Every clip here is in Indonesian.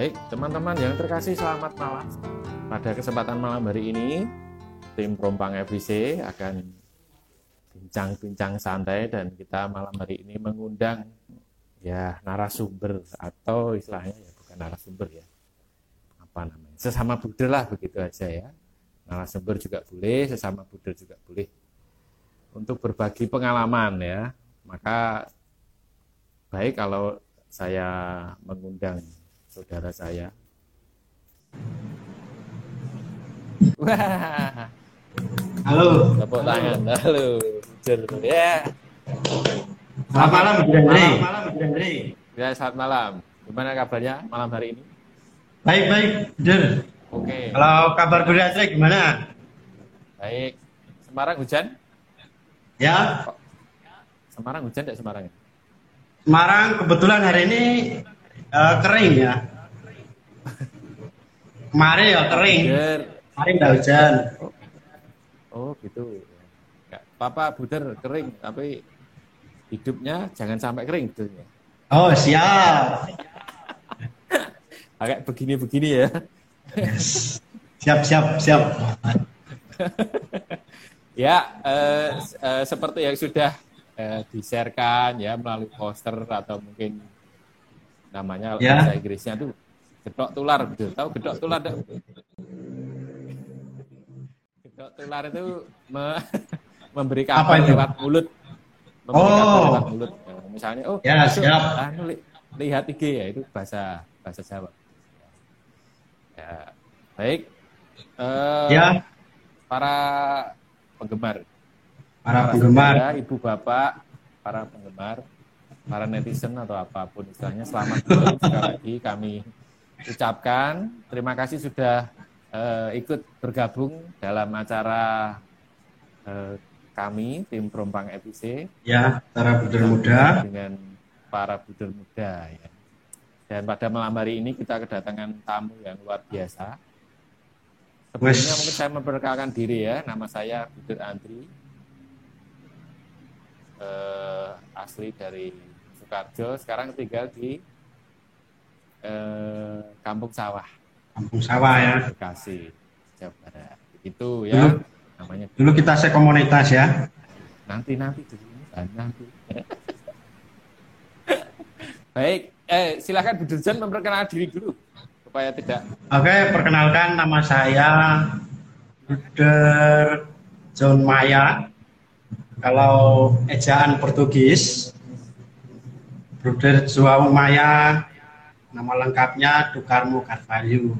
Baik, teman-teman yang terkasih selamat malam. Pada kesempatan malam hari ini, tim Prompang FBC akan bincang-bincang santai dan kita malam hari ini mengundang ya narasumber atau istilahnya ya bukan narasumber ya. Apa namanya? Sesama buder lah begitu aja ya. Narasumber juga boleh, sesama buder juga boleh. Untuk berbagi pengalaman ya. Maka baik kalau saya mengundang saudara saya. Wah. Halo. Tepuk tangan. Halo. Jer. Ya. Selamat malam, Bu Andre. Selamat malam, Bu. Ya, selamat malam. Gimana kabarnya malam hari ini? Baik, baik, Bujur. Oke. Kalau kabar Bu Andre gimana? Baik. Semarang hujan? Ya, Semarang hujan tidak Semarang? Semarang kebetulan hari ini eh, kering ya. Kemarin ya kering. Kemarin nggak hujan. Oh, gitu. Enggak, Papa buder kering, tapi hidupnya jangan sampai kering gitu. Oh, siap. Agak begini-begini ya. Yes. Siap, siap, siap. Ya, eh, eh, seperti yang sudah eh, di-sharekan ya melalui poster atau mungkin namanya Ya. bahasa Inggrisnya tuh gedok tular, betul. Tahu gedok tular enggak? Gedok tular itu me- memberi Apa kabar itu? lewat mulut. Memberi Oh. kabar lewat mulut. Eh, Misalnya, oh, Ya, besok, siap. anu, li- lihat IG ya, itu bahasa bahasa Jawa. Ya, baik. Eh, Ya, para penggemar para penggemar. saudara, ibu bapak para penggemar para netizen atau apa pun istilahnya selamat sekali lagi kami ucapkan terima kasih sudah eh, ikut bergabung dalam acara eh, kami tim Perompang FIC Ya, para budur muda. dengan para budur muda ya. Dan pada malam hari ini kita kedatangan tamu yang luar biasa. Sebelumnya mungkin saya memperkenalkan diri ya, nama saya Budur Andri. Eh, asli dari Sukarjo, sekarang tinggal di eh, Kampung Sawah, Kampung sawah ya. Bekasi, Jawa Barat. Itu ya Dulu. namanya Dulu kita sekomunitas ya. nanti nanti Nah, nanti baik eh silakan Bu Dirjen memperkenalkan diri dulu supaya tidak Oke, perkenalkan nama saya Bruder John Maya. Kalau ejaan Portugis, Bruder João Maya, nama lengkapnya Dukarmo Carvalho.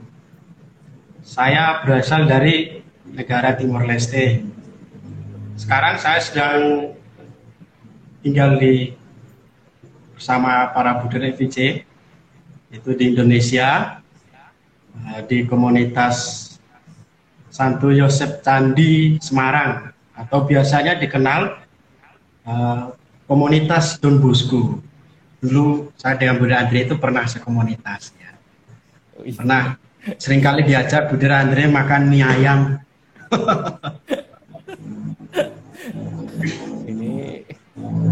Saya berasal dari negara Timor Leste. Sekarang saya sedang tinggal di bersama para Buder FIC, itu di Indonesia, eh, di komunitas Santo Yosep Candi Semarang atau biasanya dikenal eh, komunitas Don Bosco. Dulu saya dengan Bunda Andre itu pernah sekomunitas ya. Pernah sering kali diajak Bunda Andre makan mie ayam. ini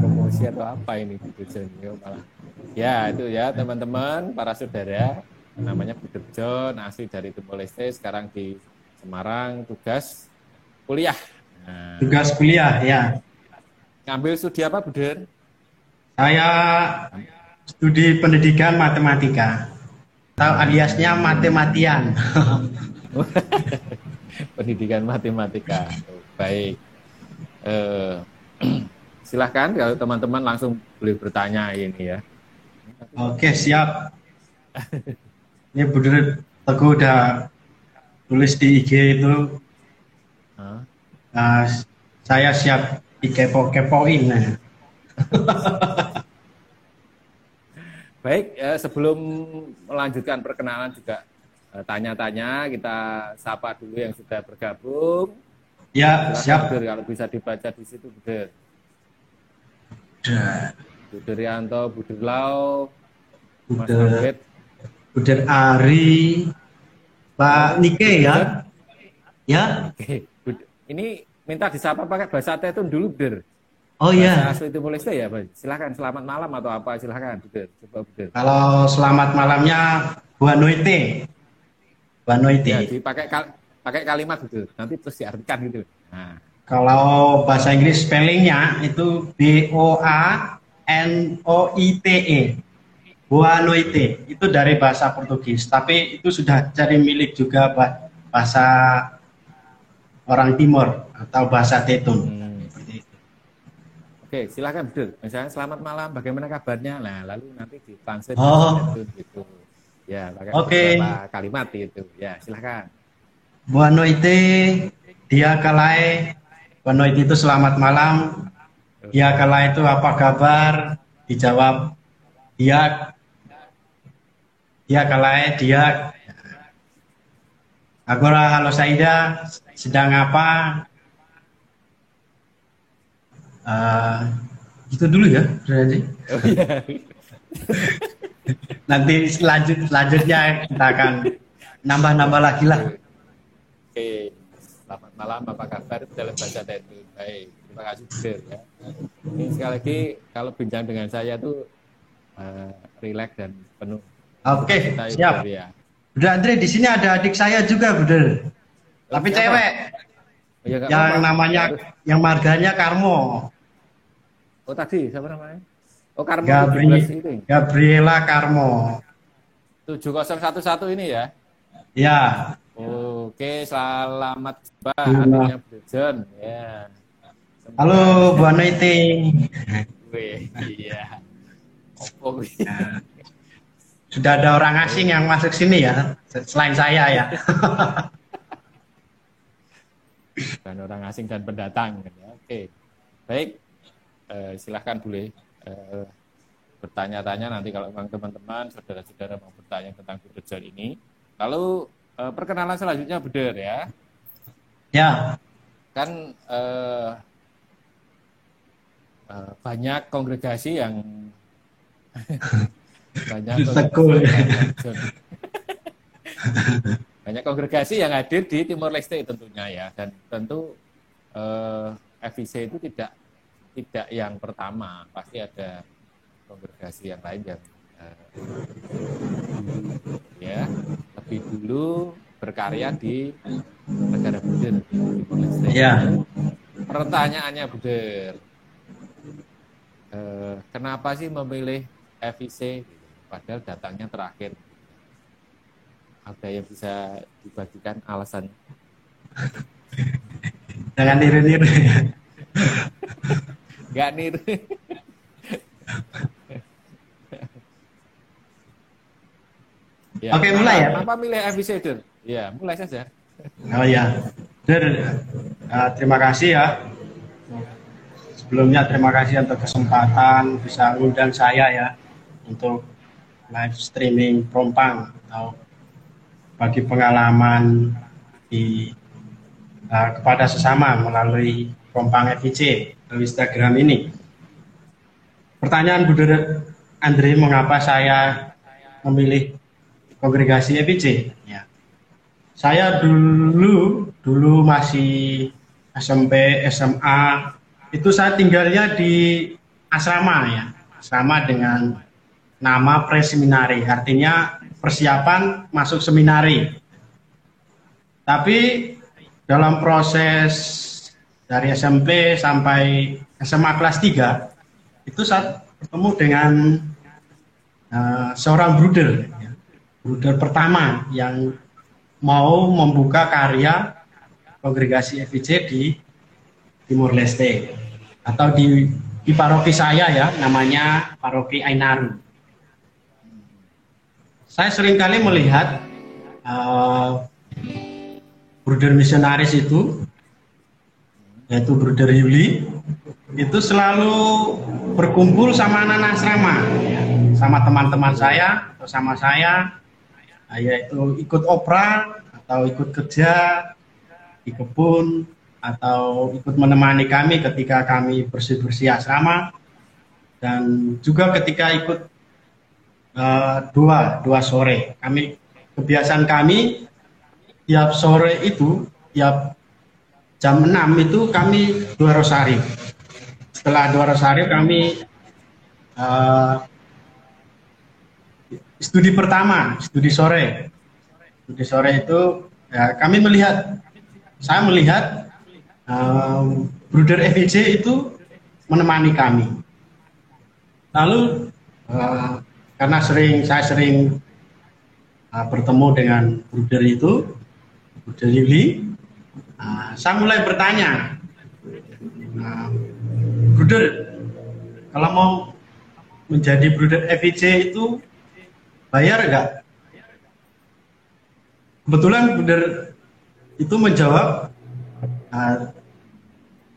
promosi atau apa ini Bu Dirjen Ya, malah ya itu ya teman-teman para saudara namanya Bu Dirjen asli dari Timor Leste sekarang di Semarang tugas kuliah nah, Tugas kuliah ya. ngambil studi apa Bu Dir? Saya studi pendidikan matematika. Atau aliasnya matematian. pendidikan matematika. Baik. Eh, silahkan kalau teman-teman langsung boleh bertanya ini ya. Oke, siap. Ini Budi Teguh udah tulis di IG itu. Hah? Nah, saya siap dikepo-kepoin. Baik, eh, sebelum melanjutkan perkenalan juga eh, tanya-tanya kita sapa dulu yang sudah bergabung. Ya, Silakan, siap. Budir, kalau bisa dibaca di situ, Budir. Udah. Budir Yanto, Budir Lau, Mas Udah. Manfred, Budir Ari, Pak Nike ya. Ya, Oke, ini minta disapa pakai bahasa Tetun dulu, Budir. Oh iya. Asli Timor Leste ya, Pak. Silakan selamat malam atau apa silakan, Bude. Coba. Kalau selamat malamnya Boa noite. Boa noite. Ya, dipakai kal pakai kalimat gitu. Nanti terus diartikan gitu. Nah. Kalau bahasa Inggris spellingnya itu B O A N O I T E. Boa noite. Itu dari bahasa Portugis, tapi itu sudah jadi milik juga bahasa orang Timur atau bahasa Tetun. Hmm. Oke, silahkan Bedul. Misalnya selamat malam, bagaimana kabarnya? Nah, lalu nanti ditranslate oh. gitu. Ya, pakai okay. beberapa kalimat itu. Ya, silahkan. Boa noite, dia kalai. Boa noite itu selamat malam. Dia kalai itu apa kabar? Dijawab dia dia kalai dia Agora halo Saida sedang apa? Uh, itu dulu ya. Oh, iya. Nanti selanjut selanjutnya kita akan nambah-nambah lagi lah. Oke, selamat malam, apa kabar dalam bahasa itu? Baik, terima kasih Bud ya. Ini sekali lagi kalau bincang dengan saya tuh uh, rileks dan penuh. Oke, siap. Ya. Bunda Andre, di sini ada adik saya juga, Bunda. Tapi cewek. Ya, yang apa. namanya, yang marganya Karmo. Oh tadi siapa namanya? Oh Karmo Gabri ini. Gabriela Karmo. 7011 ini ya? Ya. Oke, selamat jumpa adiknya John. Ya. Halo Bu Anaiti. iya. Opo ya. Sudah ada orang asing yang masuk sini ya, selain saya ya. dan orang asing dan pendatang. Ya. Oke, baik eh, silahkan boleh eh, bertanya-tanya nanti kalau memang teman-teman, saudara-saudara mau bertanya tentang Buder ini. Lalu eh, perkenalan selanjutnya Buder ya. Ya. Kan eh, eh, banyak kongregasi yang banyak kongregasi, banyak kongregasi yang hadir di Timor Leste tentunya ya dan tentu eh, FIC itu tidak tidak yang pertama, pasti ada kongregasi yang lain yang uh, ya lebih dulu berkarya di negara Buder di Ya. Pertanyaannya Buder, uh, kenapa sih memilih FIC padahal datangnya terakhir? Ada yang bisa dibagikan alasannya? Jangan niru-niru Gak nih. ya, Oke, mulai ya. Apa milih episode? Ya, mulai saja. Oh ya. Der, uh, terima kasih ya. Sebelumnya terima kasih untuk kesempatan bisa undang saya ya untuk live streaming Prompang atau bagi pengalaman di uh, kepada sesama melalui Prompang FIC Instagram ini. Pertanyaan Bu Andre, mengapa saya memilih kongregasi EPC? Ya. Saya dulu dulu masih SMP, SMA, itu saya tinggalnya di asrama ya, asrama dengan nama preseminari, artinya persiapan masuk seminari. Tapi dalam proses dari SMP sampai SMA kelas 3 itu saat bertemu dengan uh, seorang bruder ya. bruder pertama yang mau membuka karya kongregasi FIC di Timur Leste atau di di paroki saya ya namanya paroki Ainaru. Saya sering kali melihat uh, bruder misionaris itu yaitu Bruder Yuli itu selalu berkumpul sama anak-anak asrama ya. sama teman-teman saya atau sama saya yaitu ikut opera atau ikut kerja di kebun atau ikut menemani kami ketika kami bersih-bersih asrama dan juga ketika ikut uh, dua dua sore kami kebiasaan kami tiap sore itu tiap jam 6 itu kami dua rosari setelah dua hari kami uh, studi pertama, studi sore. Studi sore itu ya, kami melihat, saya melihat um, Bruder FEC itu menemani kami. Lalu uh, karena sering saya sering uh, bertemu dengan Bruder itu, Bruder Yuli, uh, saya mulai bertanya, uh, Bruder, kalau mau menjadi Bruder FEC itu bayar enggak? Kebetulan Bruder itu menjawab uh,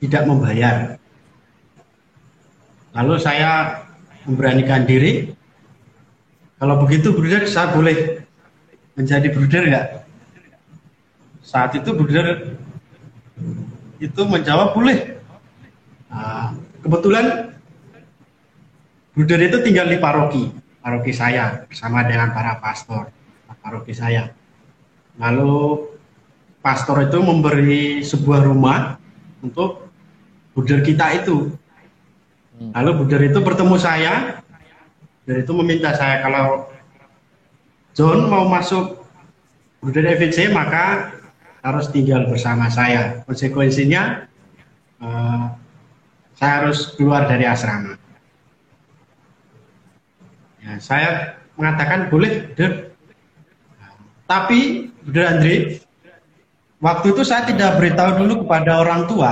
tidak membayar. Lalu saya memberanikan diri. Kalau begitu Bruder saya boleh menjadi Bruder enggak? Saat itu Bruder itu menjawab boleh. Nah, kebetulan Bruder itu tinggal di paroki paroki saya bersama dengan para pastor paroki saya. Lalu pastor itu memberi sebuah rumah untuk buder kita itu. Hmm. Lalu buder itu bertemu saya, buder itu meminta saya kalau John mau masuk buder FVC maka harus tinggal bersama saya. Konsekuensinya uh, saya harus keluar dari asrama. Ya, saya mengatakan boleh, Buder. Tapi, Buder Andri, waktu itu saya tidak beritahu dulu kepada orang tua.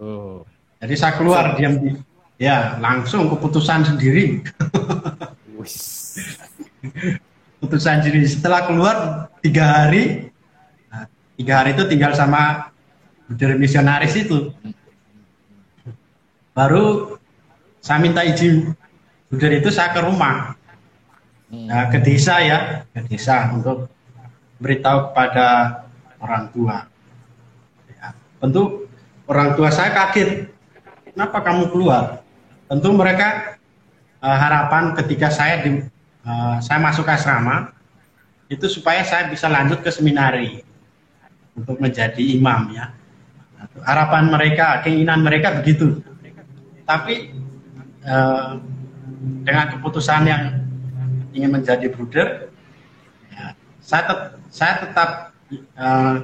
Oh. Jadi saya keluar diam di, ya langsung keputusan sendiri. keputusan sendiri. Setelah keluar tiga hari, tiga hari itu tinggal sama Buder misionaris itu. Baru saya minta izin Buder itu saya ke rumah, nah, ke desa ya, ke desa untuk beritahu kepada orang tua. Ya, tentu orang tua saya kaget, kenapa kamu keluar? Tentu mereka uh, harapan ketika saya di, uh, saya masuk asrama itu supaya saya bisa lanjut ke seminari untuk menjadi imam ya. Harapan mereka, keinginan mereka begitu. Tapi uh, dengan keputusan yang ingin menjadi bruder, ya, saya, tet saya tetap uh,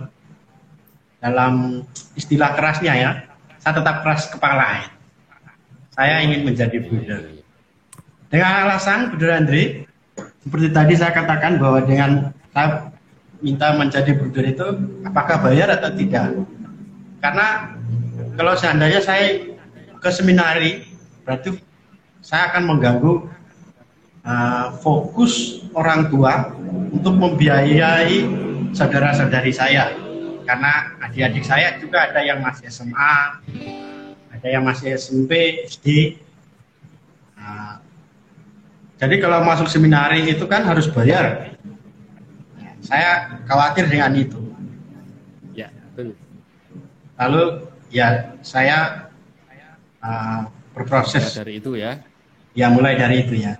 dalam istilah kerasnya ya, saya tetap keras kepala. Ya. Saya ingin menjadi bruder. Dengan alasan bruder Andri, seperti tadi saya katakan bahwa dengan minta menjadi bruder itu apakah bayar atau tidak? Karena kalau seandainya saya ke seminari berarti saya akan mengganggu uh, fokus orang tua untuk membiayai saudara-saudari saya. Karena adik-adik saya juga ada yang masih SMA ada yang masih SMP SD uh, jadi kalau masuk seminari itu kan harus bayar saya khawatir dengan itu ya betul lalu ya saya uh, berproses dari itu ya Ya mulai dari itu ya.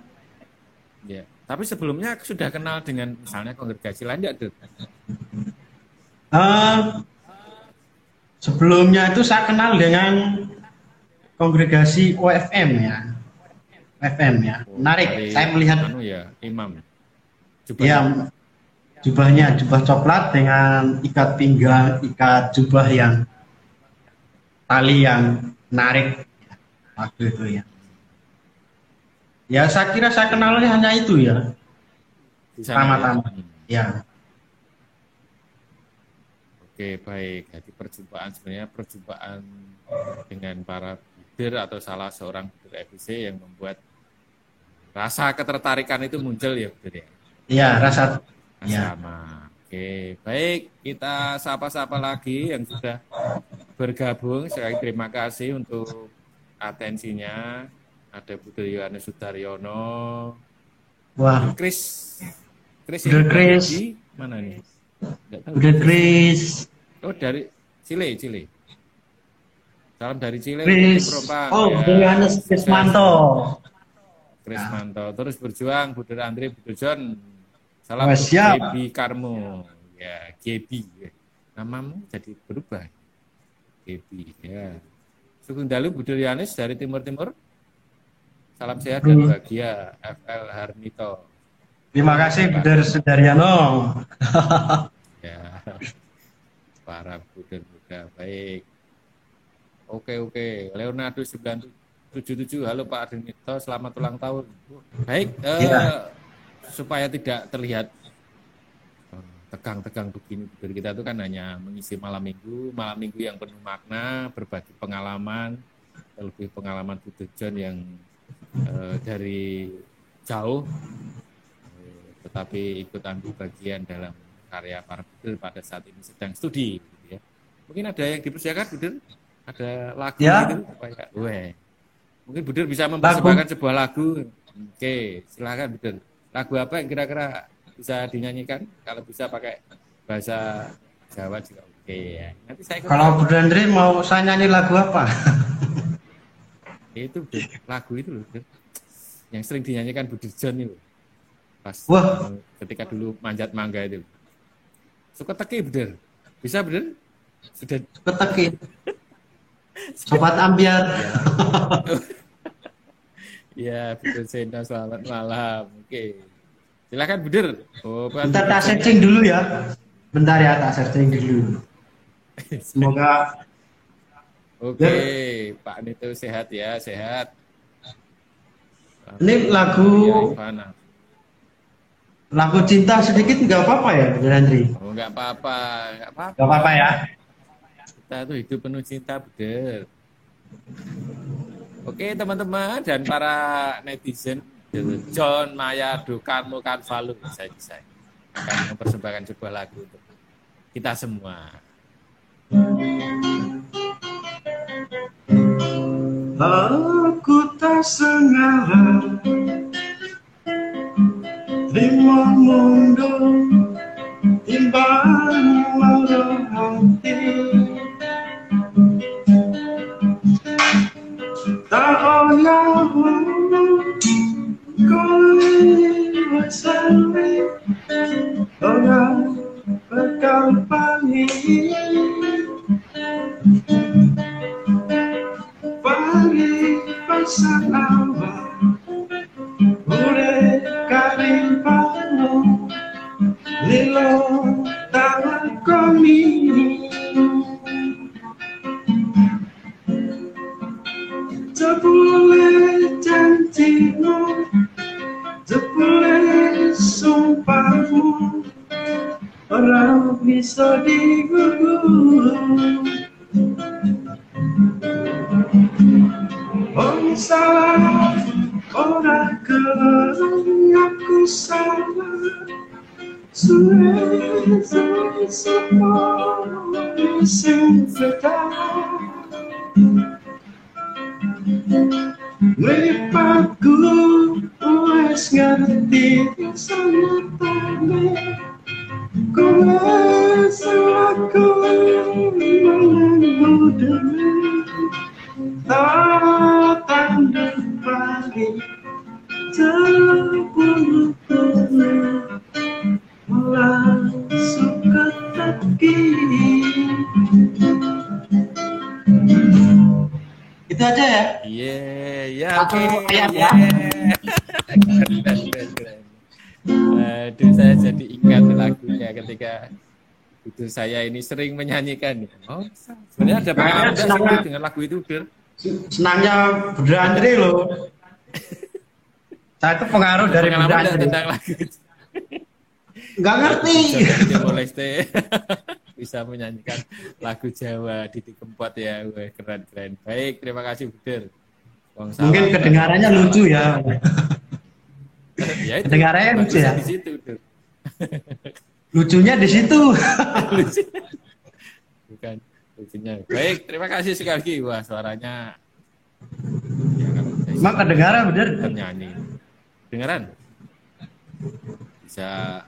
Ya. Tapi sebelumnya sudah kenal dengan misalnya kongregasi lain ya, Uh, sebelumnya itu saya kenal dengan kongregasi OFM ya. FM ya. Menarik. Dari, saya melihat anu ya, imam. Jubahnya. Ya, jubahnya jubah coklat dengan ikat pinggang, ikat jubah yang tali yang menarik waktu itu ya. Ya saya kira saya kenalnya hanya itu ya. Pertama-tama. Ya. Oke baik. Jadi perjumpaan sebenarnya perjumpaan dengan para leader atau salah seorang leader FBC yang membuat rasa ketertarikan itu muncul ya betul ya. Iya rasa. Ya. Sama. Oke baik kita sapa-sapa lagi yang sudah bergabung. Sekali terima kasih untuk atensinya ada Budi Yohanes Sudaryono. Wah. Chris. Chris. Udah Chris. Mana nih? Udah Chris. Oh dari Chile, Chile. Salam dari Chile. Chris. Oh, ya. Yohanes Manto. Chris ya. Manto. Terus berjuang Budi Andre Budi John. Salam oh, siap. Gebi Karmo. Ya, Gebi. Namamu jadi berubah. Gebi, ya. Sugeng Dalu Budul Yanis dari Timur Timur. Salam sehat dan bahagia FL Harnito. Terima kasih Budar Sudaryono. ya. Para Budar muda baik. Oke oke. Leonardo 977. Halo Pak Harnito, selamat ulang tahun. Baik, eh, ya. Supaya tidak terlihat tegang-tegang begini Budur kita itu kan hanya mengisi malam minggu, malam minggu yang penuh makna, berbagi pengalaman, lebih pengalaman Budur John yang eh, dari jauh, eh, tetapi ikut ambil bagian dalam karya para Budur pada saat ini sedang studi. Gitu ya. Mungkin ada yang dipersiapkan Budur? Ada lagu ya. gitu? Supaya, weh. Mungkin Budur bisa mempersembahkan sebuah lagu. Oke, silakan Budur. Lagu apa yang kira-kira bisa dinyanyikan? Kalau bisa pakai bahasa Jawa juga oke ya. Nanti saya kalau Bu Dandri mau saya nyanyi lagu apa? itu lagu itu loh yang sering dinyanyikan Bu Dirjon itu. Pas Wah. ketika dulu manjat mangga itu. Suka teki bener bisa bener sudah suka teki. Sobat ambiar ya betul Sena selamat malam oke okay. Silakan Budir. Oh, Bentar tak searching dulu ya. Bentar ya tak searching dulu. Semoga Oke, okay. ya. Pak Nito sehat ya, sehat. Ini lagu ya, lagu cinta sedikit nggak apa-apa ya, Bu Andri? Oh, nggak apa-apa, nggak apa-apa. Nggak apa-apa ya. Kita tuh hidup penuh cinta, Budir. Oke, teman-teman dan para netizen John Maya Dukarmu Karvalu saya bisa akan mempersembahkan sebuah lagu untuk kita semua. Aku tak sengaja terima mundur timbang marah aja ya? Iya, ya. Oke, ya. Aduh, saya jadi ingat lagunya ketika itu saya ini sering menyanyikan. Oh, sebenarnya ada pengalaman senangnya, dengan lagu itu, Bir? Senangnya Budha Andri loh. saya itu pengaruh dari Budha Andri. tentang lagu itu. Enggak ngerti. Boleh bisa menyanyikan lagu Jawa di Kempot ya. Wah, keren keren. Baik, terima kasih Budir. Mungkin kedengarannya lucu ya. ya itu, kedengarannya lucu ya. Di situ, Lucunya di situ. Bukan lucunya. Baik, terima kasih sekali lagi. Wah, suaranya ya, Mak kedengaran bener. Nyanyi. Dengaran? Bisa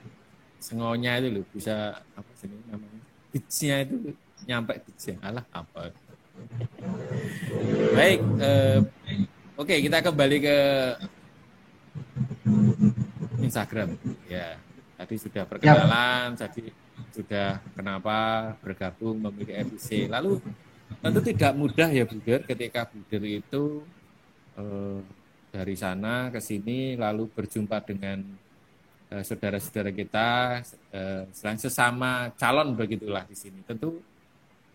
sengonya itu loh, bisa apa sih namanya? Beatsnya itu nyampe beatsnya alah apa? Baik eh, oke okay, kita kembali ke Instagram. Ya tadi sudah perkenalan ya. tadi sudah kenapa bergabung memilih FBC lalu tentu tidak mudah ya Buder ketika Buder itu eh, dari sana ke sini lalu berjumpa dengan saudara-saudara kita eh, selain sesama calon begitulah di sini. Tentu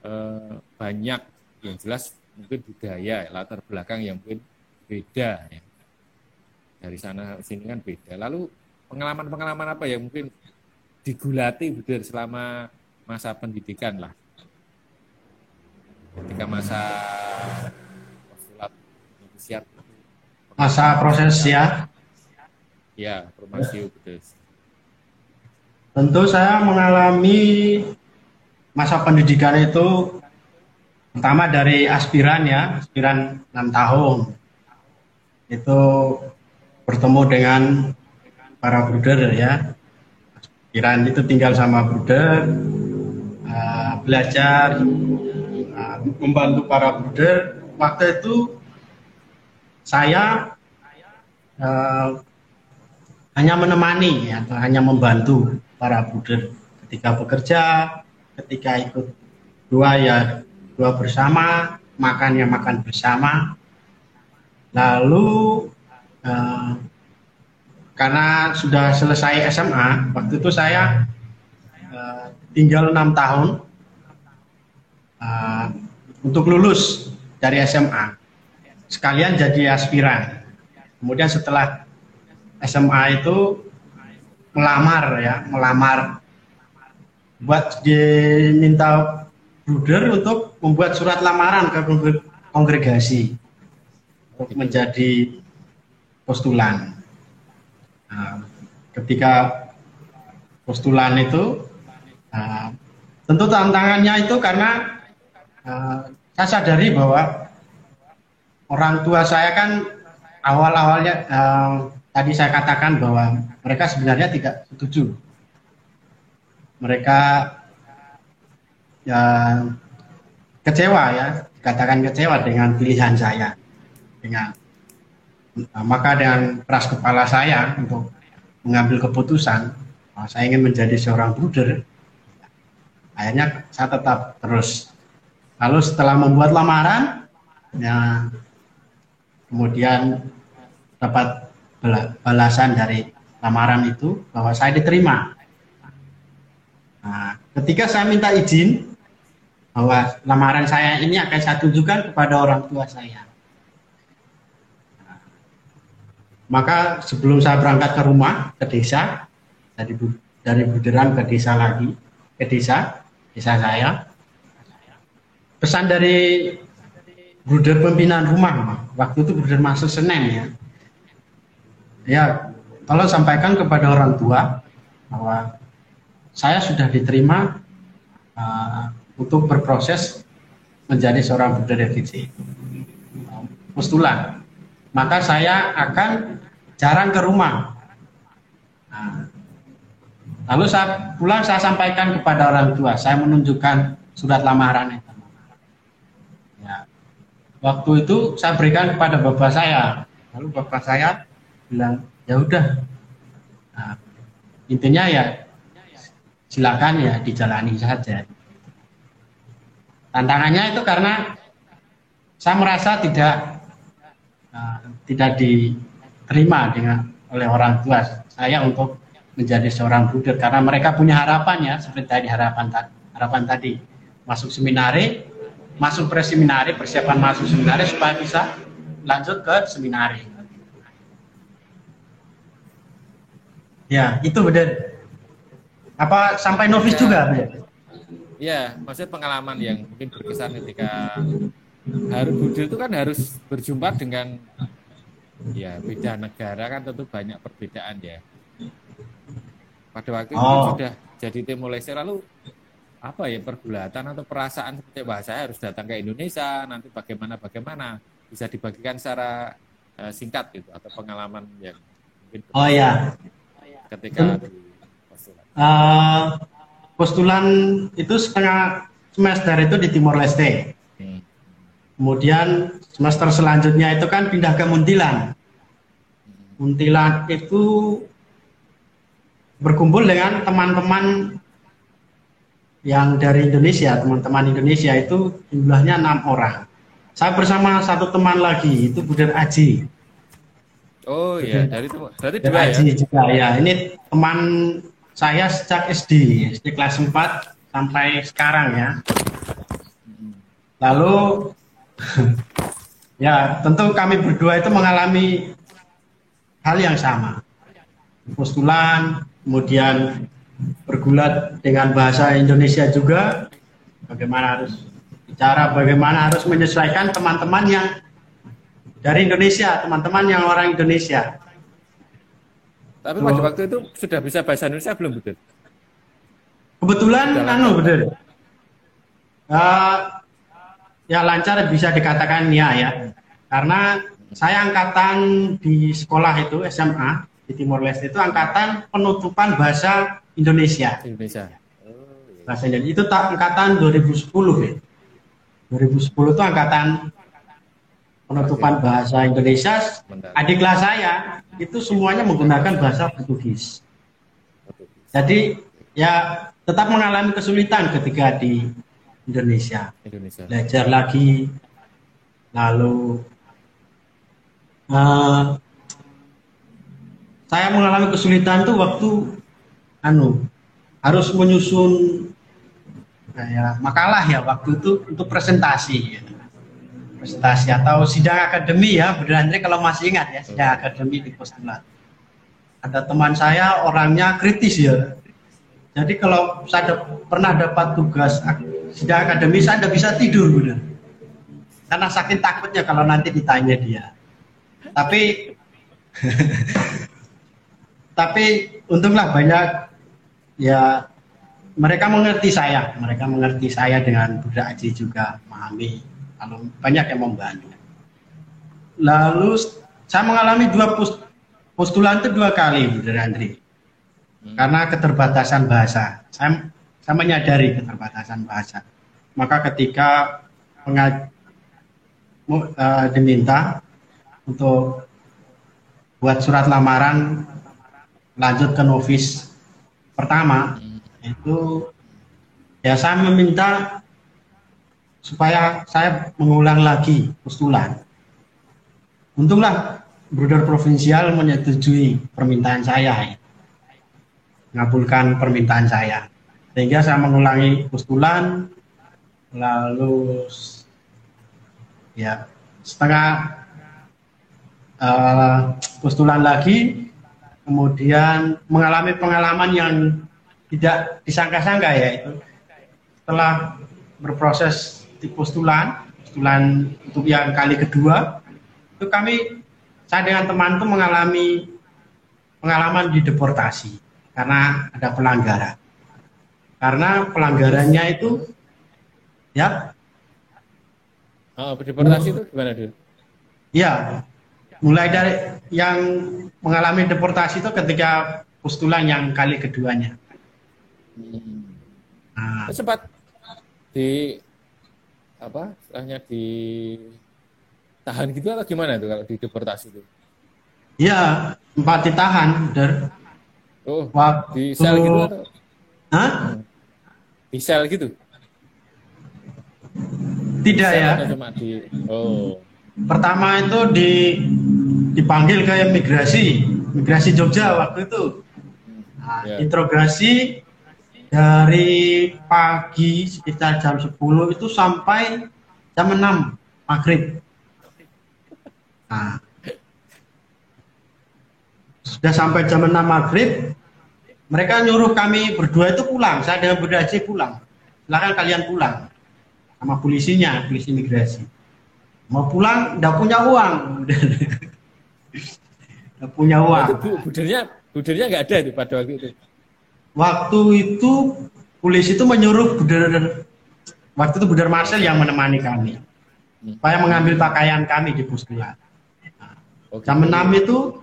eh, banyak yang jelas mungkin budaya latar belakang yang mungkin beda ya. Dari sana sini kan beda. Lalu pengalaman-pengalaman apa yang mungkin digulati Buder selama masa pendidikan lah? Ketika masa masa proses ya ya promosi betul. Tentu saya mengalami masa pendidikan itu pertama dari aspiran ya aspiran enam tahun. Itu bertemu dengan para bruder ya. Aspiran itu tinggal sama bruder uh, belajar uh, membantu para bruder. Waktu itu saya uh, hanya menemani atau hanya membantu para buder ketika bekerja, ketika ikut dua ya dua bersama, makan ya makan bersama. Lalu uh, karena sudah selesai SMA, waktu itu saya uh, tinggal enam tahun uh, untuk lulus dari SMA sekalian jadi aspiran. Kemudian setelah SMA itu melamar ya, melamar buat diminta bruder untuk membuat surat lamaran ke kongregasi untuk menjadi postulan. Nah, ketika postulan itu uh, tentu tantangannya itu karena uh, saya sadari bahwa orang tua saya kan awal-awalnya uh, tadi saya katakan bahwa mereka sebenarnya tidak setuju. Mereka ya kecewa ya, katakan kecewa dengan pilihan saya. Dengan uh, maka dengan keras kepala saya untuk mengambil keputusan, saya ingin menjadi seorang bruder. Akhirnya saya tetap terus. Lalu setelah membuat lamaran, ya kemudian dapat balasan dari lamaran itu bahwa saya diterima. Nah, ketika saya minta izin bahwa lamaran saya ini akan saya tunjukkan kepada orang tua saya. Nah, maka sebelum saya berangkat ke rumah ke desa dari dari Buderan ke desa lagi ke desa desa saya pesan dari bruder pembinaan rumah waktu itu bruder masuk Senin ya ya tolong sampaikan kepada orang tua bahwa saya sudah diterima uh, untuk berproses menjadi seorang FIC postulan maka saya akan jarang ke rumah. Nah, lalu saya pulang saya sampaikan kepada orang tua. Saya menunjukkan surat lamaran itu. Waktu itu saya berikan kepada bapak saya. Lalu bapak saya bilang ya udah. Nah, intinya ya silakan ya dijalani saja. Tantangannya itu karena saya merasa tidak uh, tidak diterima dengan oleh orang tua saya untuk menjadi seorang budak. Karena mereka punya harapan ya seperti tadi harapan harapan tadi. Masuk seminari masuk pre seminari, persiapan masuk seminari supaya bisa lanjut ke seminari. Ya, itu benar. Apa sampai novis ya. juga, benar? Ya, maksudnya pengalaman yang mungkin berkesan ketika harus Budil itu kan harus berjumpa dengan ya beda negara kan tentu banyak perbedaan ya. Pada waktu oh. itu sudah jadi Timor Leste lalu apa ya pergulatan atau perasaan seperti bahasa harus datang ke Indonesia nanti bagaimana bagaimana bisa dibagikan secara uh, singkat gitu atau pengalaman yang mungkin oh ya ketika di postulan uh, postulan itu setengah semester itu di Timor Leste hmm. kemudian semester selanjutnya itu kan pindah ke Muntilan hmm. Muntilan itu berkumpul dengan teman-teman yang dari Indonesia, teman-teman Indonesia itu jumlahnya enam orang. Saya bersama satu teman lagi, itu Budar Aji. Oh iya, dari itu berarti dua ya? Juga ya. Ini teman saya sejak SD, SD kelas 4 sampai sekarang ya. Lalu ya tentu kami berdua itu mengalami hal yang sama. Postulan, kemudian bergulat dengan bahasa Indonesia juga bagaimana harus bicara bagaimana harus menyesuaikan teman-teman yang dari Indonesia teman-teman yang orang Indonesia tapi pada oh. waktu itu sudah bisa bahasa Indonesia belum betul kebetulan anu betul uh, ya lancar bisa dikatakan ya ya karena saya angkatan di sekolah itu SMA di Timor Leste itu angkatan penutupan bahasa Indonesia. Indonesia. Oh, Bahasa Indonesia itu tak angkatan 2010 ya. 2010 itu angkatan penutupan bahasa Indonesia. Adik kelas saya itu semuanya menggunakan bahasa Portugis. Jadi ya tetap mengalami kesulitan ketika di Indonesia. Indonesia. Belajar lagi, lalu uh, saya mengalami kesulitan tuh waktu anu harus menyusun kayak makalah ya waktu itu untuk presentasi ya. Presentasi atau sidang akademi ya Bu Andre kalau masih ingat ya sidang akademi di postulat ada teman saya orangnya kritis ya. Jadi kalau saya pernah dapat tugas sidang akademi saya tidak bisa tidur benar. Karena saking takutnya kalau nanti ditanya dia. Tapi tapi untunglah banyak ya mereka mengerti saya, mereka mengerti saya dengan budak Aji juga memahami, lalu banyak yang membantu. Lalu saya mengalami dua postulan itu dua kali, Bunda Andri, hmm. karena keterbatasan bahasa. Saya, saya menyadari keterbatasan bahasa. Maka ketika mengaj uh, diminta untuk buat surat lamaran lanjut ke novis pertama itu ya saya meminta supaya saya mengulang lagi postulan. Untunglah Bruder Provinsial menyetujui permintaan saya, mengabulkan permintaan saya, sehingga saya mengulangi postulan, lalu ya setengah uh, postulan lagi kemudian mengalami pengalaman yang tidak disangka-sangka ya itu setelah berproses di postulan postulan untuk yang kali kedua itu kami saya dengan teman itu mengalami pengalaman di deportasi karena ada pelanggaran karena pelanggarannya itu ya oh, deportasi itu gimana dulu? Ya, mulai dari yang mengalami deportasi itu ketika postulan yang kali keduanya. Hmm. Nah. Sempat di apa? Istilahnya di tahan gitu atau gimana itu kalau di deportasi itu? Iya, empat ditahan, Der. Oh, Waktu... di sel gitu atau? Hah? Di sel gitu? Tidak ya. Cuma di, oh. Pertama itu di dipanggil ke imigrasi, imigrasi Jogja waktu itu. Nah, yeah. Interogasi dari pagi sekitar jam 10 itu sampai jam 6 maghrib. Nah, sudah sampai jam 6 maghrib, mereka nyuruh kami berdua itu pulang. Saya dengan Budaji pulang. Silahkan kalian pulang sama polisinya, polisi imigrasi mau pulang tidak punya uang tidak punya uang budirnya budirnya nggak ada itu pada waktu itu waktu itu polisi itu menyuruh budar waktu itu budar Marcel yang menemani kami. Hmm. supaya mengambil pakaian kami di puskesmas nah, jam enam itu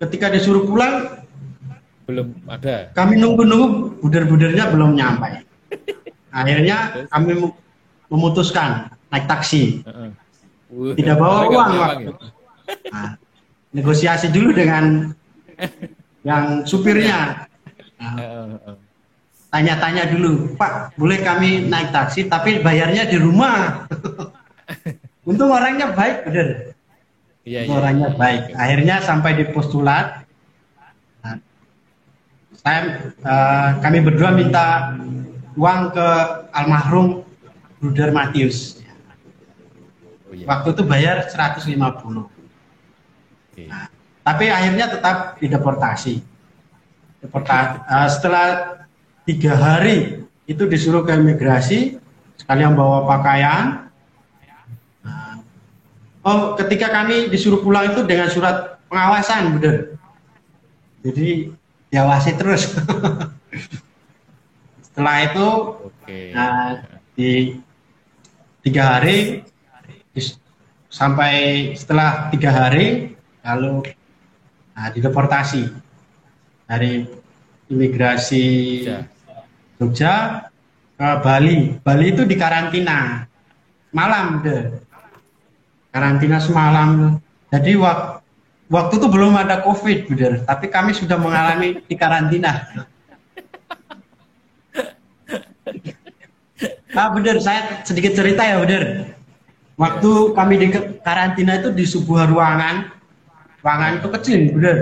ketika disuruh pulang belum ada. kami nunggu-nunggu budar-budarnya belum nyampe. Akhirnya kami memutuskan naik taksi. -uh tidak bawa uang waktu. Nah, negosiasi dulu dengan yang supirnya. Nah, tanya-tanya dulu, Pak, boleh kami naik taksi, tapi bayarnya di rumah. Untung orangnya baik, bener. Iya, Untung iya. orangnya baik. Akhirnya sampai di postulat, nah, saya eh, kami berdua minta uang ke almarhum Bruder Matius. Oh, iya. Waktu itu bayar 150. Oke. Tapi akhirnya tetap dideportasi. Deporta- eh, setelah tiga hari itu disuruh ke imigrasi, sekalian bawa pakaian. Nah, Oh, ketika kami disuruh pulang itu dengan surat pengawasan, bener. Jadi diawasi terus. Setelah itu Oke. Nah, di tiga hari sampai setelah tiga hari lalu nah, dideportasi dari imigrasi Jogja. Jogja ke Bali. Bali itu di karantina malam deh. Karantina semalam. Jadi wak- waktu itu belum ada COVID, Buder. Tapi kami sudah mengalami di karantina. Ah bener, saya sedikit cerita ya bener. Waktu kami di karantina itu di sebuah ruangan, ruangan itu kecil bener.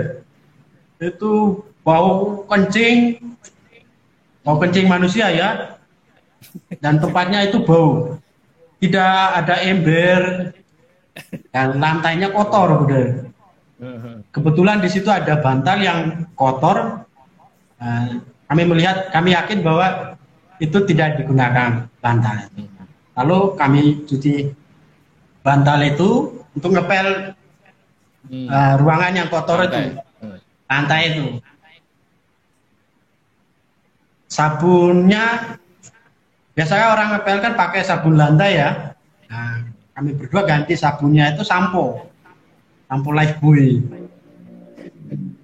Itu bau kencing, bau kencing manusia ya, dan tempatnya itu bau. Tidak ada ember, dan lantainya kotor bener. Kebetulan di situ ada bantal yang kotor. Nah, kami melihat, kami yakin bahwa itu tidak digunakan bantal. Lalu kami cuci bantal itu untuk ngepel Hmm. eh, ruangan yang kotor Lantai. itu, lantai itu. Sabunnya biasanya orang ngepel kan pakai sabun lantai ya. Nah, kami berdua ganti sabunnya itu sampo, sampo Lifebuoy.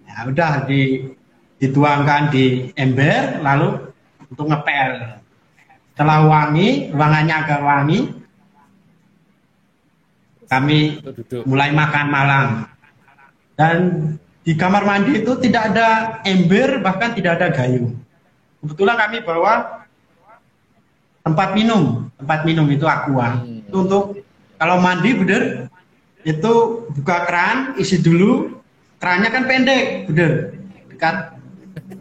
Ya udah di dituangkan di ember lalu untuk ngepel. Setelah wangi, ruangannya agak wangi, kami mulai makan malam. Dan di kamar mandi itu tidak ada ember, bahkan tidak ada gayung. Kebetulan kami bawa tempat minum, tempat minum itu aqua. Hmm. Itu untuk kalau mandi bener, itu buka keran, isi dulu, kerannya kan pendek, bener, dekat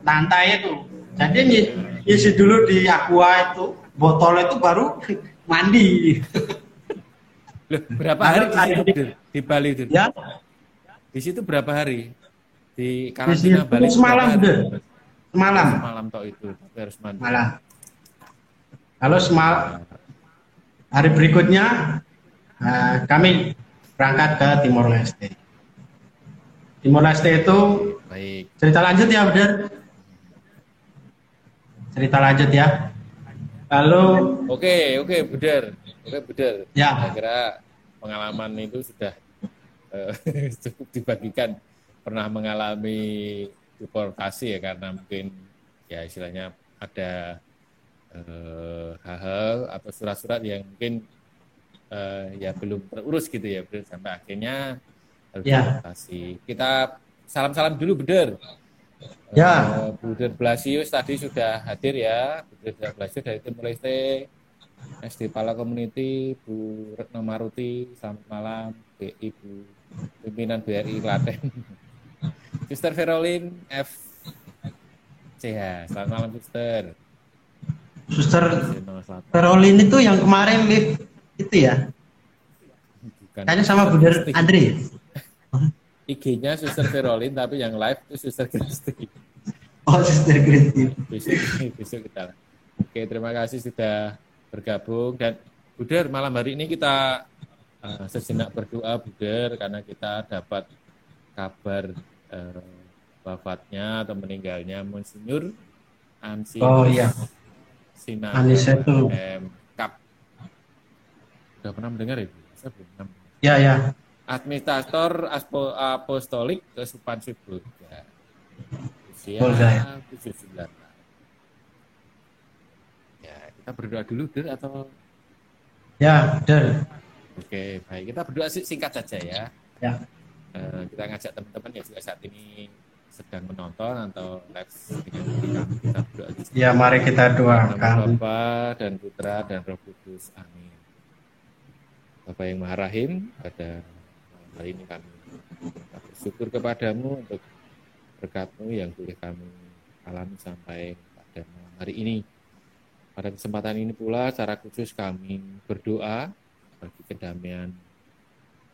lantai itu. Jadi isi dulu di aqua itu, botol itu baru mandi. Loh, berapa hari di situ Dir? di Bali itu? ya, Di situ berapa hari? Di di karantina situ Bali semalam berapa bener, semalam. Semalam toh itu, tapi harus mandi. malam. Lalu semal hari berikutnya eh, kami berangkat ke Timor Leste. Timor Leste itu Baik. cerita lanjut ya, Bener? Cerita lanjut ya. Lalu Oke, oke, benar. Oke, benar. Ya. Saya kira pengalaman itu sudah eh, cukup dibagikan. Pernah mengalami deportasi ya karena mungkin ya istilahnya ada eh, hal-hal atau surat-surat yang mungkin eh, ya belum terurus gitu ya, sampai akhirnya harus Ya. Kita salam-salam dulu, Beder. Ya. Eh, Bruder Blasius tadi sudah hadir ya, Bruder Blasius dari Timor Leste, SD Pala Community, Bu Retno Maruti, selamat malam, B, Ibu pimpinan BRI Klaten, Sister Verolin F. CH, selamat malam. Suster selamat Caroline itu yang kemarin live itu ya. Bukan. Kayaknya sama Buder Andre. IG-nya Sister Verolin, tapi yang live itu Sister Kristi. Oh, Suster Kristi. besok besok kita oke terima kasih sudah bergabung dan Buder malam hari ini kita eh, sejenak berdoa Buder karena kita dapat kabar eh, wafatnya atau meninggalnya Monsinyur Ansi Oh, iya. Sinar Anisetu. M. Kap sudah pernah mendengar ya? Saya belum pernah Ya, ya. Administrator Aspo, Apostolik Kesupan Sibolga. Usia Bolga, ya. 79 tahun. Ya, kita berdoa dulu, Der, atau Ya, benar. Oke, baik. Kita berdoa singkat saja ya. Ya. Eh, kita ngajak teman-teman yang juga saat ini sedang menonton atau live dengan kita berdoa Ya, mari kita doakan. Bapa dan Putra dan Roh Kudus. Amin. Bapak yang Maha Rahim, pada hari ini kami bersyukur kepadamu untuk berkatmu yang boleh kami alami sampai pada malam hari ini. Pada kesempatan ini pula secara khusus kami berdoa bagi kedamaian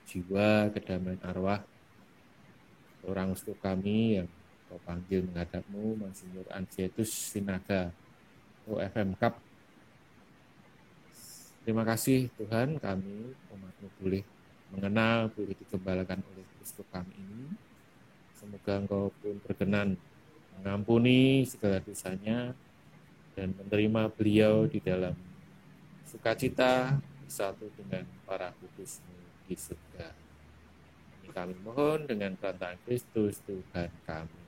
jiwa, kedamaian arwah orang uskup kami yang kau panggil menghadapmu, Monsinyur Ansietus Sinaga, OFM Cup. Terima kasih Tuhan kami umatmu boleh mengenal, boleh digembalakan oleh uskup kami ini. Semoga engkau pun berkenan mengampuni segala dosanya dan menerima beliau di dalam sukacita bersatu dengan para kudusmu di surga kami mohon dengan perantara Kristus Tuhan kami.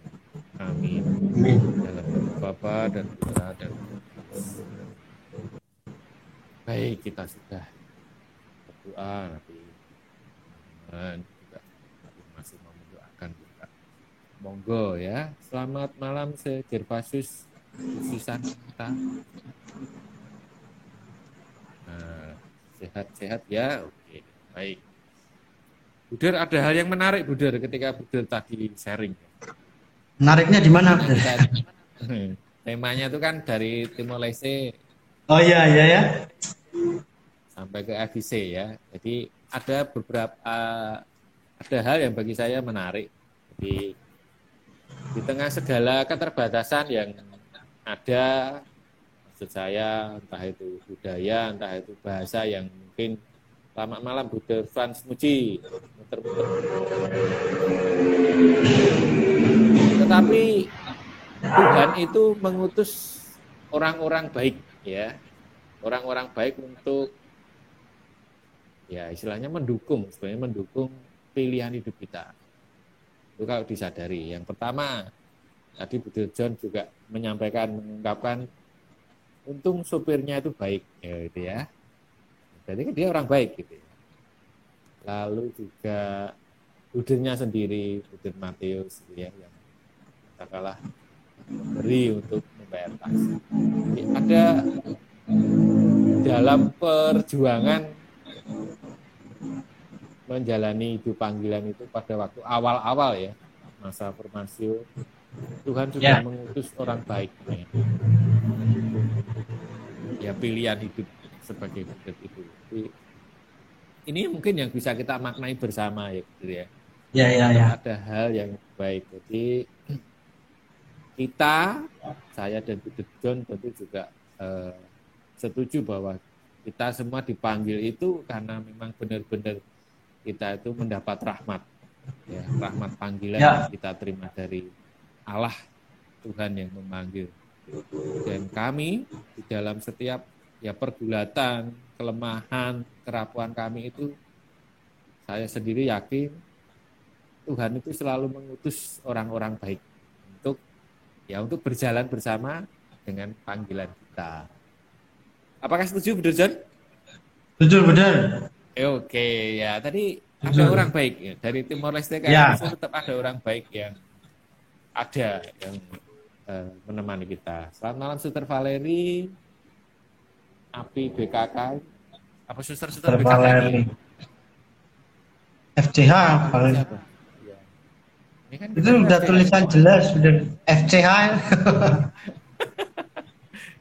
Amin. Amin. Dalam Bapa dan Putra dan Baik, kita sudah berdoa nanti dan juga masih mau mendoakan juga. Monggo ya. Selamat malam sejervasus Susan kita. Nah, sehat-sehat ya. Oke, baik. Buder ada hal yang menarik Buder ketika Buder tadi sharing. Menariknya di mana Buder? Temanya itu kan dari Timor Leste. Oh iya iya ya. Sampai ke FIC ya. Jadi ada beberapa ada hal yang bagi saya menarik. Jadi di tengah segala keterbatasan yang ada maksud saya entah itu budaya, entah itu bahasa yang mungkin Selamat malam Buddha Frans Muji. Tetapi Tuhan itu mengutus orang-orang baik ya. Orang-orang baik untuk ya istilahnya mendukung, sebenarnya mendukung pilihan hidup kita. Itu kalau disadari. Yang pertama, tadi Buddha John juga menyampaikan, mengungkapkan untung sopirnya itu baik ya gitu ya jadi kan dia orang baik gitu ya. Lalu juga budirnya sendiri, budir Matius gitu ya, yang katakanlah beri untuk membayar taksi. Jadi ada dalam perjuangan menjalani hidup panggilan itu pada waktu awal-awal ya masa formasio Tuhan juga ya. mengutus orang baik ya pilihan hidup sebagai. Jadi, ini mungkin yang bisa kita maknai bersama ya, gitu ya. Ya, ya, ya. Ada hal yang baik. Jadi kita, saya dan John tentu juga eh, setuju bahwa kita semua dipanggil itu karena memang benar-benar kita itu mendapat rahmat, ya, rahmat panggilan ya. yang kita terima dari Allah Tuhan yang memanggil. Dan kami di dalam setiap ya pergulatan, kelemahan, kerapuan kami itu saya sendiri yakin Tuhan itu selalu mengutus orang-orang baik untuk ya untuk berjalan bersama dengan panggilan kita. Apakah setuju, Bro John? Setuju, benar. Eh, oke, ya tadi ada orang baik ya. dari Timor Leste kan ya. tetap ada orang baik yang ada yang uh, menemani kita. Selamat malam, Suter Valeri. API BKK apa suster-suster BKK ini? FCH paling. Ya. Kan itu udah tulisan jelas sudah FCH.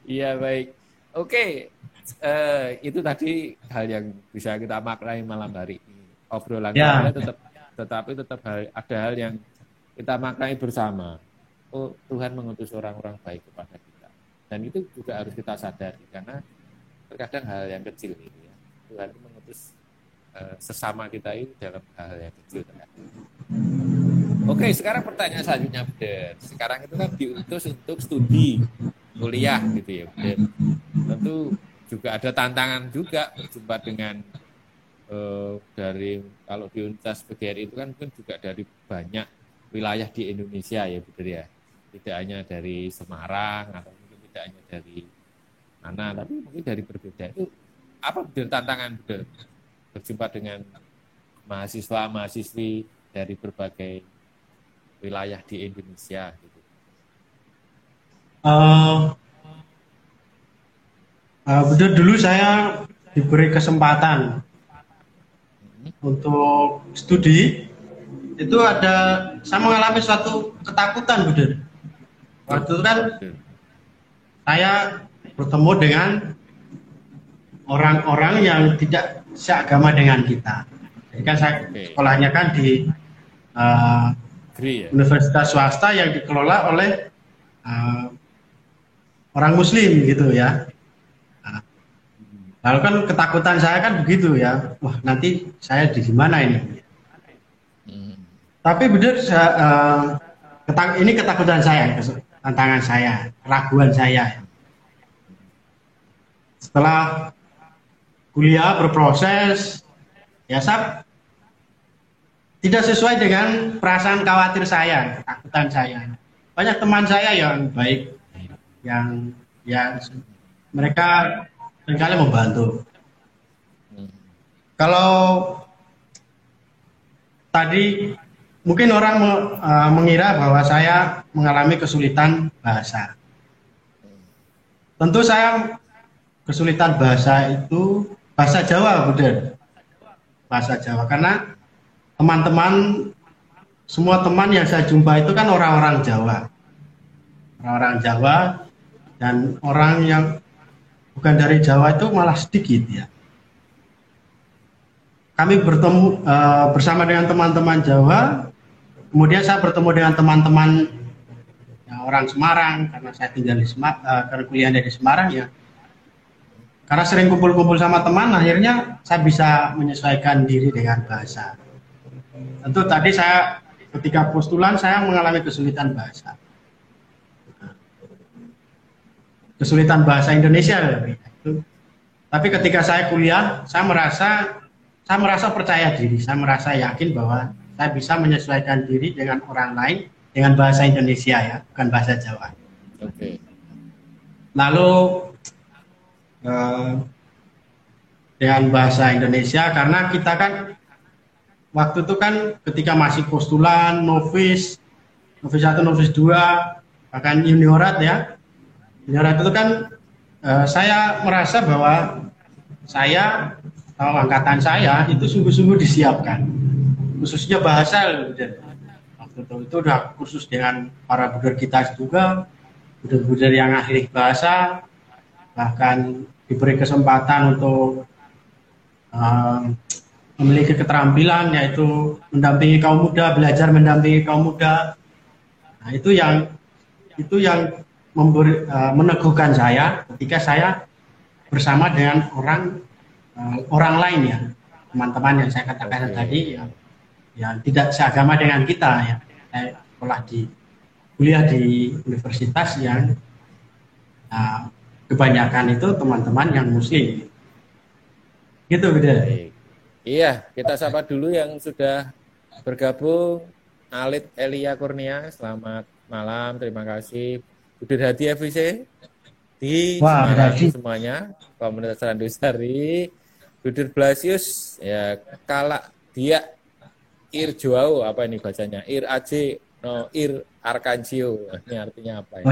Iya baik. Oke, uh, itu tadi hal yang bisa kita maknai malam hari ini. Obrolan ya. kita tetap, tetapi tetap hal, ada hal yang kita maknai bersama. Oh Tuhan mengutus orang-orang baik kepada kita. Dan itu juga harus kita sadari karena terkadang hal yang kecil ini ya Tuhan mengutus uh, sesama kita ini dalam hal yang kecil terkadang. Oke, sekarang pertanyaan selanjutnya, Buden. Sekarang itu kan diutus untuk studi kuliah gitu ya, Buden. Tentu juga ada tantangan juga berjumpa dengan uh, dari kalau di Universitas PGRI itu kan mungkin juga dari banyak wilayah di Indonesia ya, Buden ya. Tidak hanya dari Semarang atau mungkin tidak hanya dari mana tapi mungkin dari berbeda itu apa betul tantangan betul berjumpa dengan mahasiswa mahasiswi dari berbagai wilayah di Indonesia? Gitu? Uh, uh, betul dulu saya diberi kesempatan hmm. untuk studi itu ada saya mengalami suatu ketakutan Budi. Waktu itu kan saya bertemu dengan orang-orang yang tidak seagama dengan kita. Jadi kan saya sekolahnya kan di uh, universitas swasta yang dikelola oleh uh, orang Muslim gitu ya. Nah, lalu kan ketakutan saya kan begitu ya. Wah nanti saya di mana ini? Tapi benar uh, ketang, ini ketakutan saya, tantangan saya, raguan saya. Setelah kuliah berproses, ya saya tidak sesuai dengan perasaan khawatir saya, ketakutan saya. Banyak teman saya yang baik, yang ya mereka sering kali membantu. Kalau tadi Mungkin orang uh, mengira bahwa saya mengalami kesulitan bahasa. Tentu saya kesulitan bahasa itu bahasa Jawa, Buden. Bahasa Jawa karena teman-teman semua teman yang saya jumpa itu kan orang-orang Jawa. Orang-orang Jawa dan orang yang bukan dari Jawa itu malah sedikit ya. Kami bertemu uh, bersama dengan teman-teman Jawa Kemudian saya bertemu dengan teman-teman ya, orang Semarang karena saya tinggal di Semarang, uh, karena kuliah di Semarang ya. Karena sering kumpul-kumpul sama teman, akhirnya saya bisa menyesuaikan diri dengan bahasa. Tentu tadi saya ketika postulan saya mengalami kesulitan bahasa. Kesulitan bahasa Indonesia itu. Tapi ketika saya kuliah, saya merasa saya merasa percaya diri, saya merasa yakin bahwa saya bisa menyesuaikan diri dengan orang lain dengan bahasa Indonesia ya, bukan bahasa Jawa. Oke. Okay. Lalu uh, dengan bahasa Indonesia karena kita kan waktu itu kan ketika masih postulan, novis, novis satu, novis dua, bahkan juniorat ya. Juniorat itu kan uh, saya merasa bahwa saya atau angkatan saya itu sungguh-sungguh disiapkan. Khususnya bahasa waktu itu itu udah khusus dengan para buder kita juga buder-buder yang ahli bahasa bahkan diberi kesempatan untuk uh, memiliki keterampilan yaitu mendampingi kaum muda belajar mendampingi kaum muda. Nah itu yang itu yang memberi, uh, meneguhkan saya ketika saya bersama dengan orang uh, orang lain ya. Teman-teman yang saya katakan okay. tadi ya. Yang tidak seagama dengan kita ya. Saya sekolah di kuliah di universitas yang nah, kebanyakan itu teman-teman yang muslim. Gitu beda. Iya kita sapa dulu yang sudah bergabung. Alit Elia Kurnia selamat malam terima kasih. Budir Hadi FVC di Wah, semuanya komunitas Randusari Budir Blasius ya kalak dia Ir Joao apa ini bacanya? Ir Aji no Ir Arkancio. Ini artinya apa ya?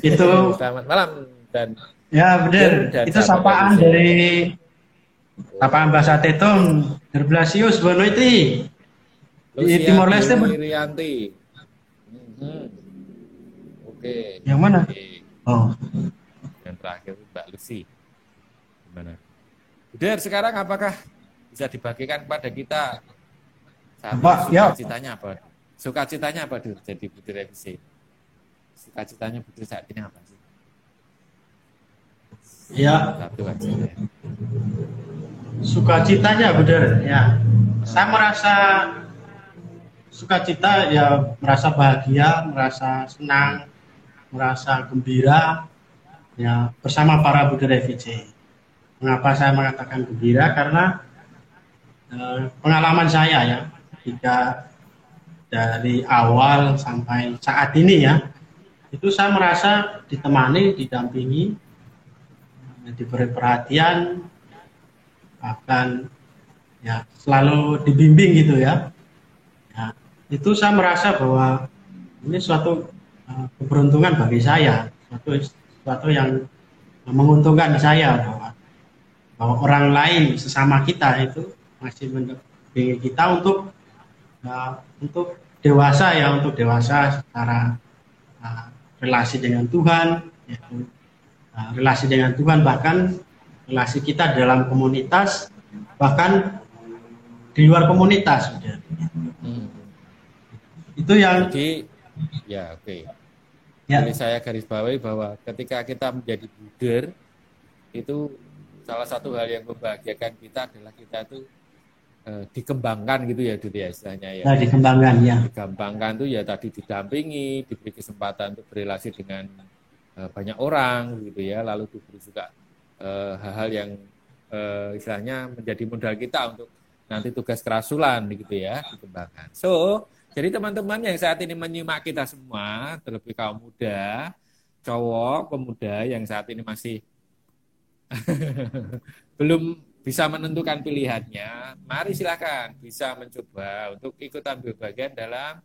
Itu. Selamat malam dan ya benar itu sapaan dari sapaan bahasa Tetong Derblasius Bono itu di Timor Leste Irianti hmm. oke. Yang mana? Oke. oh. Yang terakhir Mbak Lucy. Gimana? Udah sekarang apakah bisa dibagikan kepada kita? Saat Pak, ya. citanya apa? Sukacitanya apa dulu jadi Budi Revisi? Sukacitanya Budi saat ini apa sih? Ya. Satu aja. Ya. Sukacitanya benar ya. Saya merasa sukacita ya merasa bahagia, merasa senang, merasa gembira ya bersama para Budi Revisi. Mengapa saya mengatakan gembira? Karena eh, pengalaman saya ya ketika dari awal sampai saat ini ya itu saya merasa ditemani, didampingi, diberi perhatian, bahkan ya selalu dibimbing gitu ya. ya itu saya merasa bahwa ini suatu uh, keberuntungan bagi saya, suatu suatu yang menguntungkan saya bahwa bahwa orang lain sesama kita itu masih mendampingi kita untuk uh, untuk dewasa ya untuk dewasa secara uh, relasi dengan Tuhan yaitu uh, relasi dengan Tuhan bahkan relasi kita dalam komunitas bahkan di luar komunitas sudah hmm. itu yang jadi ya oke okay. ya. Jadi saya garis bawahi bahwa ketika kita menjadi buder itu salah satu hal yang membahagiakan kita adalah kita itu eh, dikembangkan gitu ya dunia ya istilahnya ya. Nah, dikembangkan ya. Dikembangkan itu ya tadi didampingi, diberi kesempatan untuk berrelasi dengan eh, banyak orang gitu ya, lalu diberi juga eh, hal-hal yang eh, istilahnya menjadi modal kita untuk nanti tugas kerasulan gitu ya dikembangkan. So, jadi teman-teman yang saat ini menyimak kita semua, terlebih kaum muda, cowok, pemuda yang saat ini masih belum bisa menentukan pilihannya, mari silakan bisa mencoba untuk ikut ambil bagian dalam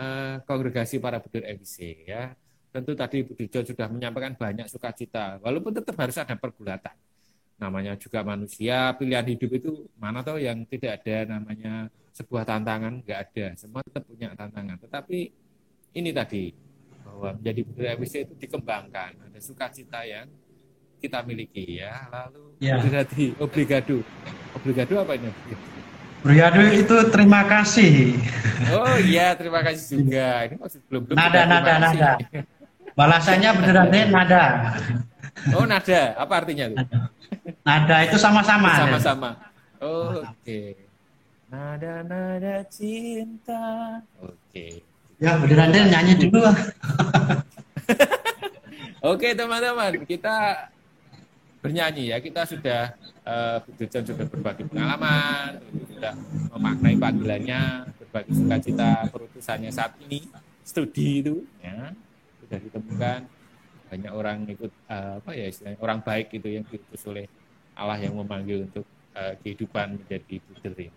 uh, kongregasi para budur FIC ya. Tentu tadi Bu Dirjo sudah menyampaikan banyak sukacita, walaupun tetap harus ada pergulatan. Namanya juga manusia, pilihan hidup itu mana tahu yang tidak ada namanya sebuah tantangan, nggak ada. Semua tetap punya tantangan. Tetapi ini tadi, bahwa menjadi budur FIC itu dikembangkan, ada sukacita yang kita miliki ya. Lalu ya. obligasi, obligado. Obligado apa ini? Obligado itu terima kasih. Oh iya, terima kasih juga. Ini maksud belum belum. Nada, nada, nada. Balasannya beneran deh nada. Oh nada, apa artinya itu? Nada, nada itu sama-sama. Sama-sama. Oh, oke. Okay. Nada nada cinta. Oke. Okay. Ya beneran deh nyanyi dulu. Oke teman-teman, kita bernyanyi ya. Kita sudah uh, sudah berbagi pengalaman sudah memaknai panggilannya berbagi sukacita perutusannya saat ini studi itu ya. Sudah ditemukan banyak orang ikut uh, apa ya istilahnya orang baik itu yang diutus oleh Allah yang memanggil untuk uh, kehidupan menjadi buder ini.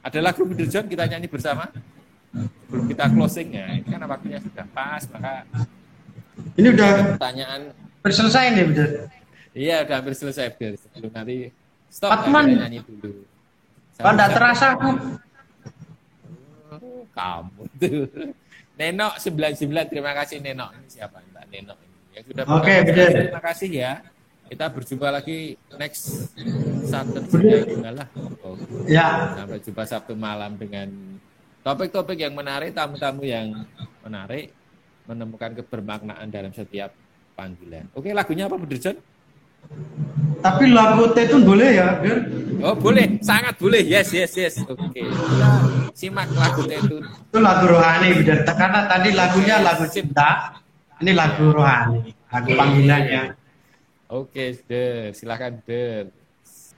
Ada lagu Buder John kita nyanyi bersama? Sebelum kita closing ya ini kan waktunya sudah pas maka ini udah pertanyaan. selesai nih Buder Iya, udah hampir selesai Bil. Sebelum nanti stop Patman. nyanyi dulu. Kok enggak terasa aku? Oh, kamu tuh. Nenok 99, terima kasih Nenok. Ini siapa Mbak Nenok ini? Ya sudah Oke, okay. Terima kasih ya. Kita berjumpa lagi next Saturday lah. Oh. Ya. Sampai jumpa Sabtu malam dengan topik-topik yang menarik, tamu-tamu yang menarik, menemukan kebermaknaan dalam setiap panggilan. Oke, lagunya apa, Bu Dirjen? Tapi lagu Tetun boleh ya, Ger? Oh boleh, sangat boleh. Yes, yes, yes. Oke. Okay. simak lagu Tetun. Itu lagu rohani, benar. Karena tadi lagunya lagu cinta, ini lagu rohani, lagu panggilannya. Oke, okay, Der. Silakan, Der.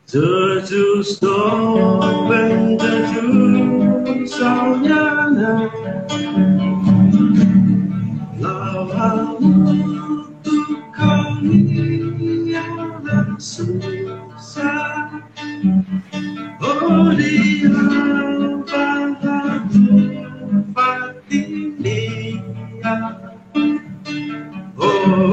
The susah Oh dia bantu patinia Oh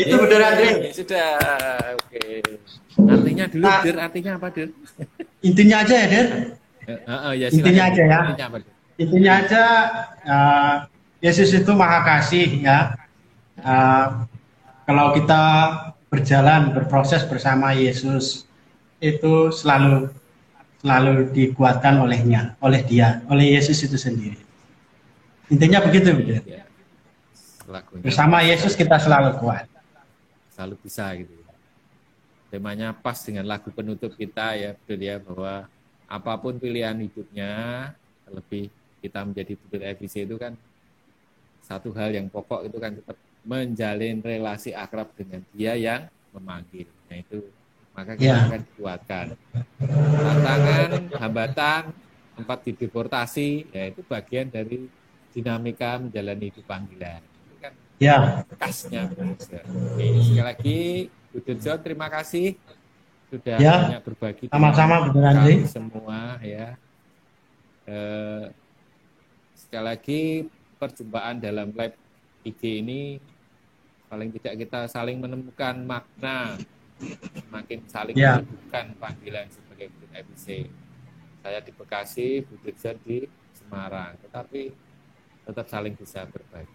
Itu benar Andre. Sudah, oke. Okay. Artinya dulu, nah, Der, artinya apa, Der? Intinya aja ya, Der. Uh, uh, ya, intinya aja ya. Intinya, apa, intinya aja, uh, Yesus itu maha kasih ya. Uh, kalau kita berjalan, berproses bersama Yesus, itu selalu selalu dikuatkan olehnya, oleh dia, oleh Yesus itu sendiri. Intinya begitu. Ya. lagunya Bersama Yesus kita selalu kuat. selalu bisa gitu. Temanya pas dengan lagu penutup kita ya, betul ya bahwa apa pun pilihan hidupnya, lebih kita menjadi budir FIC itu kan satu hal yang pokok itu kan tetap menjalin relasi akrab dengan dia yang memanggil. Nah itu maka kita Ya. akan dikuatkan. Tantangan, hambatan, tempat dideportasi, ya itu bagian dari dinamika menjalani hidup panggilan. Itu kan Ya, khasnya. Oke, sekali lagi Bu terima kasih sudah Ya, banyak berbagi sama-sama, Bu Andri. semua ya. Eh, sekali lagi perjumpaan dalam live IG ini paling tidak kita saling menemukan makna makin saling Ya. menemukan panggilan sebagai Bud FIC. Saya di Bekasi, Bu Dirjen di Semarang, tetapi tetap saling bisa berbagi.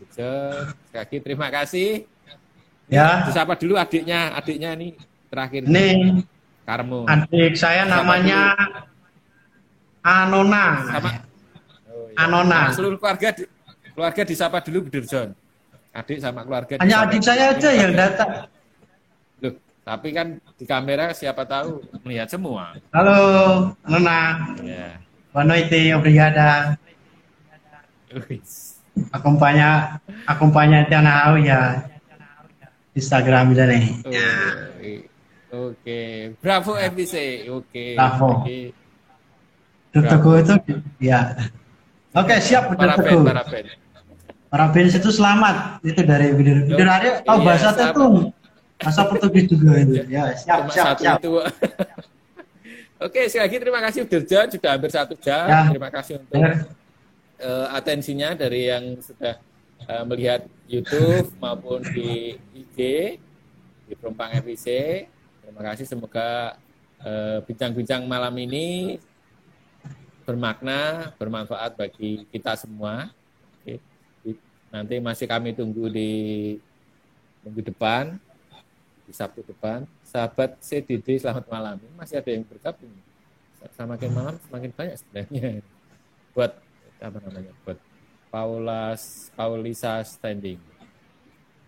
Dirjen, sekali lagi terima kasih. ya. Disapa dulu adiknya, adiknya ini terakhir Ini Karmo. adik saya namanya Anona. Sama. Anona. Nah, seluruh keluarga di- keluarga disapa dulu Bu Dirjon. Adik sama keluarga. Hanya disapa. adik saya aja yang datang. Loh, tapi kan di kamera siapa tahu melihat semua. Halo, Nona. Ya. Boa noite, obrigada. Acompanha, acompanhante na ya. Instagram. Oh, i- Oke, bravo FBC. Oke. Bravo. Oke. Dut Teguh itu ya. Oke, siap Dut Para band, Teguh. para band. Para band itu selamat. Itu dari Bidir. Bidir Arya tahu Iya, bahasa. Tetung. Bahasa Portugis juga itu. Ya, siap, Cuma siap, satu siap. itu. Oke, sekali lagi terima kasih Bu Dirjon sudah hampir satu jam. Ya. Terima kasih untuk Benar. eh, atensinya dari yang sudah eh, melihat YouTube maupun di IG di Perumpang FIC. Terima kasih semoga eh, bincang-bincang malam ini bermakna, bermanfaat bagi kita semua. Oke. Nanti masih kami tunggu di minggu depan, di Sabtu depan. Sahabat CDD, selamat malam. Ini masih ada yang bergabung. Semakin malam semakin banyak sebenarnya. Buat apa namanya? Buat Paulas Paulisa Standing.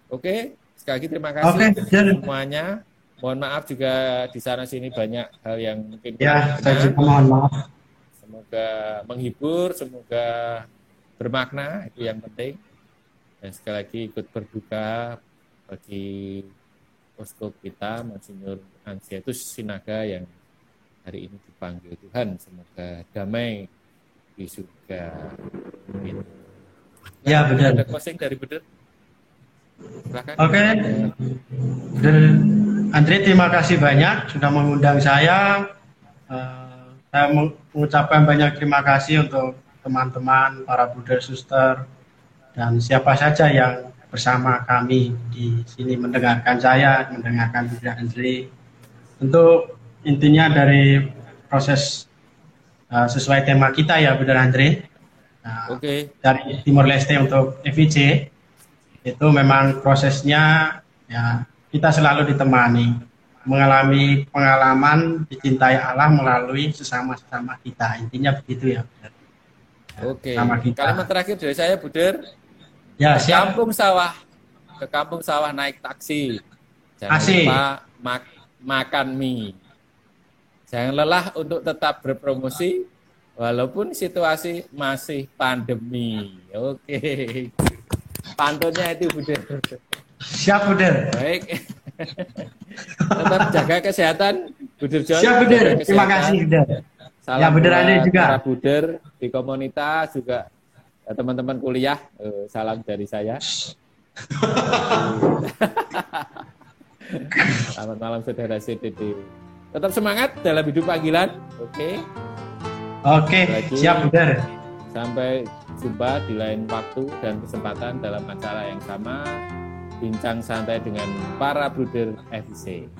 Oke, sekali lagi terima kasih Jen. semuanya. Mohon maaf juga di sana sini banyak hal yang mungkin Ya, saya juga mohon maaf. Semoga menghibur, semoga bermakna, itu yang penting. Dan sekali lagi ikut berduka bagi posko kita, Monsinyur Ansiatus Sinaga yang hari ini dipanggil Tuhan. Semoga damai di surga. Amin. Ya, benar. Ada closing dari? Silakan. Oke. Dan Andre terima kasih banyak sudah mengundang saya. Eh, saya mengucapkan banyak terima kasih untuk teman-teman, para Buddha Suster, dan siapa saja yang bersama kami di sini mendengarkan saya, mendengarkan Buddha Andre. Tentu intinya dari proses eh, sesuai tema kita ya Buddha Andre. Nah, Oke, dari Timor Leste untuk FIC itu memang prosesnya ya kita selalu ditemani mengalami pengalaman dicintai Allah melalui sesama-sesama kita. Intinya begitu ya oke. Kita. Kalimat terakhir dari saya, Buder. ya ke siap. kampung sawah ke kampung sawah naik taksi. Jangan Asik. lupa mak- makan mie. Jangan lelah untuk tetap berpromosi walaupun situasi masih pandemi. Oke. Pantunnya itu Buder. Siap Buder. Baik tetap jaga kesehatan Buder John siap Buder terima kasih Buder Salam Ya, Buder Ade juga. para Buder di komunitas juga ya, teman-teman kuliah. Eh, salam dari saya. Selamat malam saudara CTD. Tetap semangat dalam hidup panggilan. Oke. oke Lagi. siap Buder Sampai jumpa di lain waktu dan kesempatan dalam acara yang sama. Bincang santai dengan para Bruder FIC.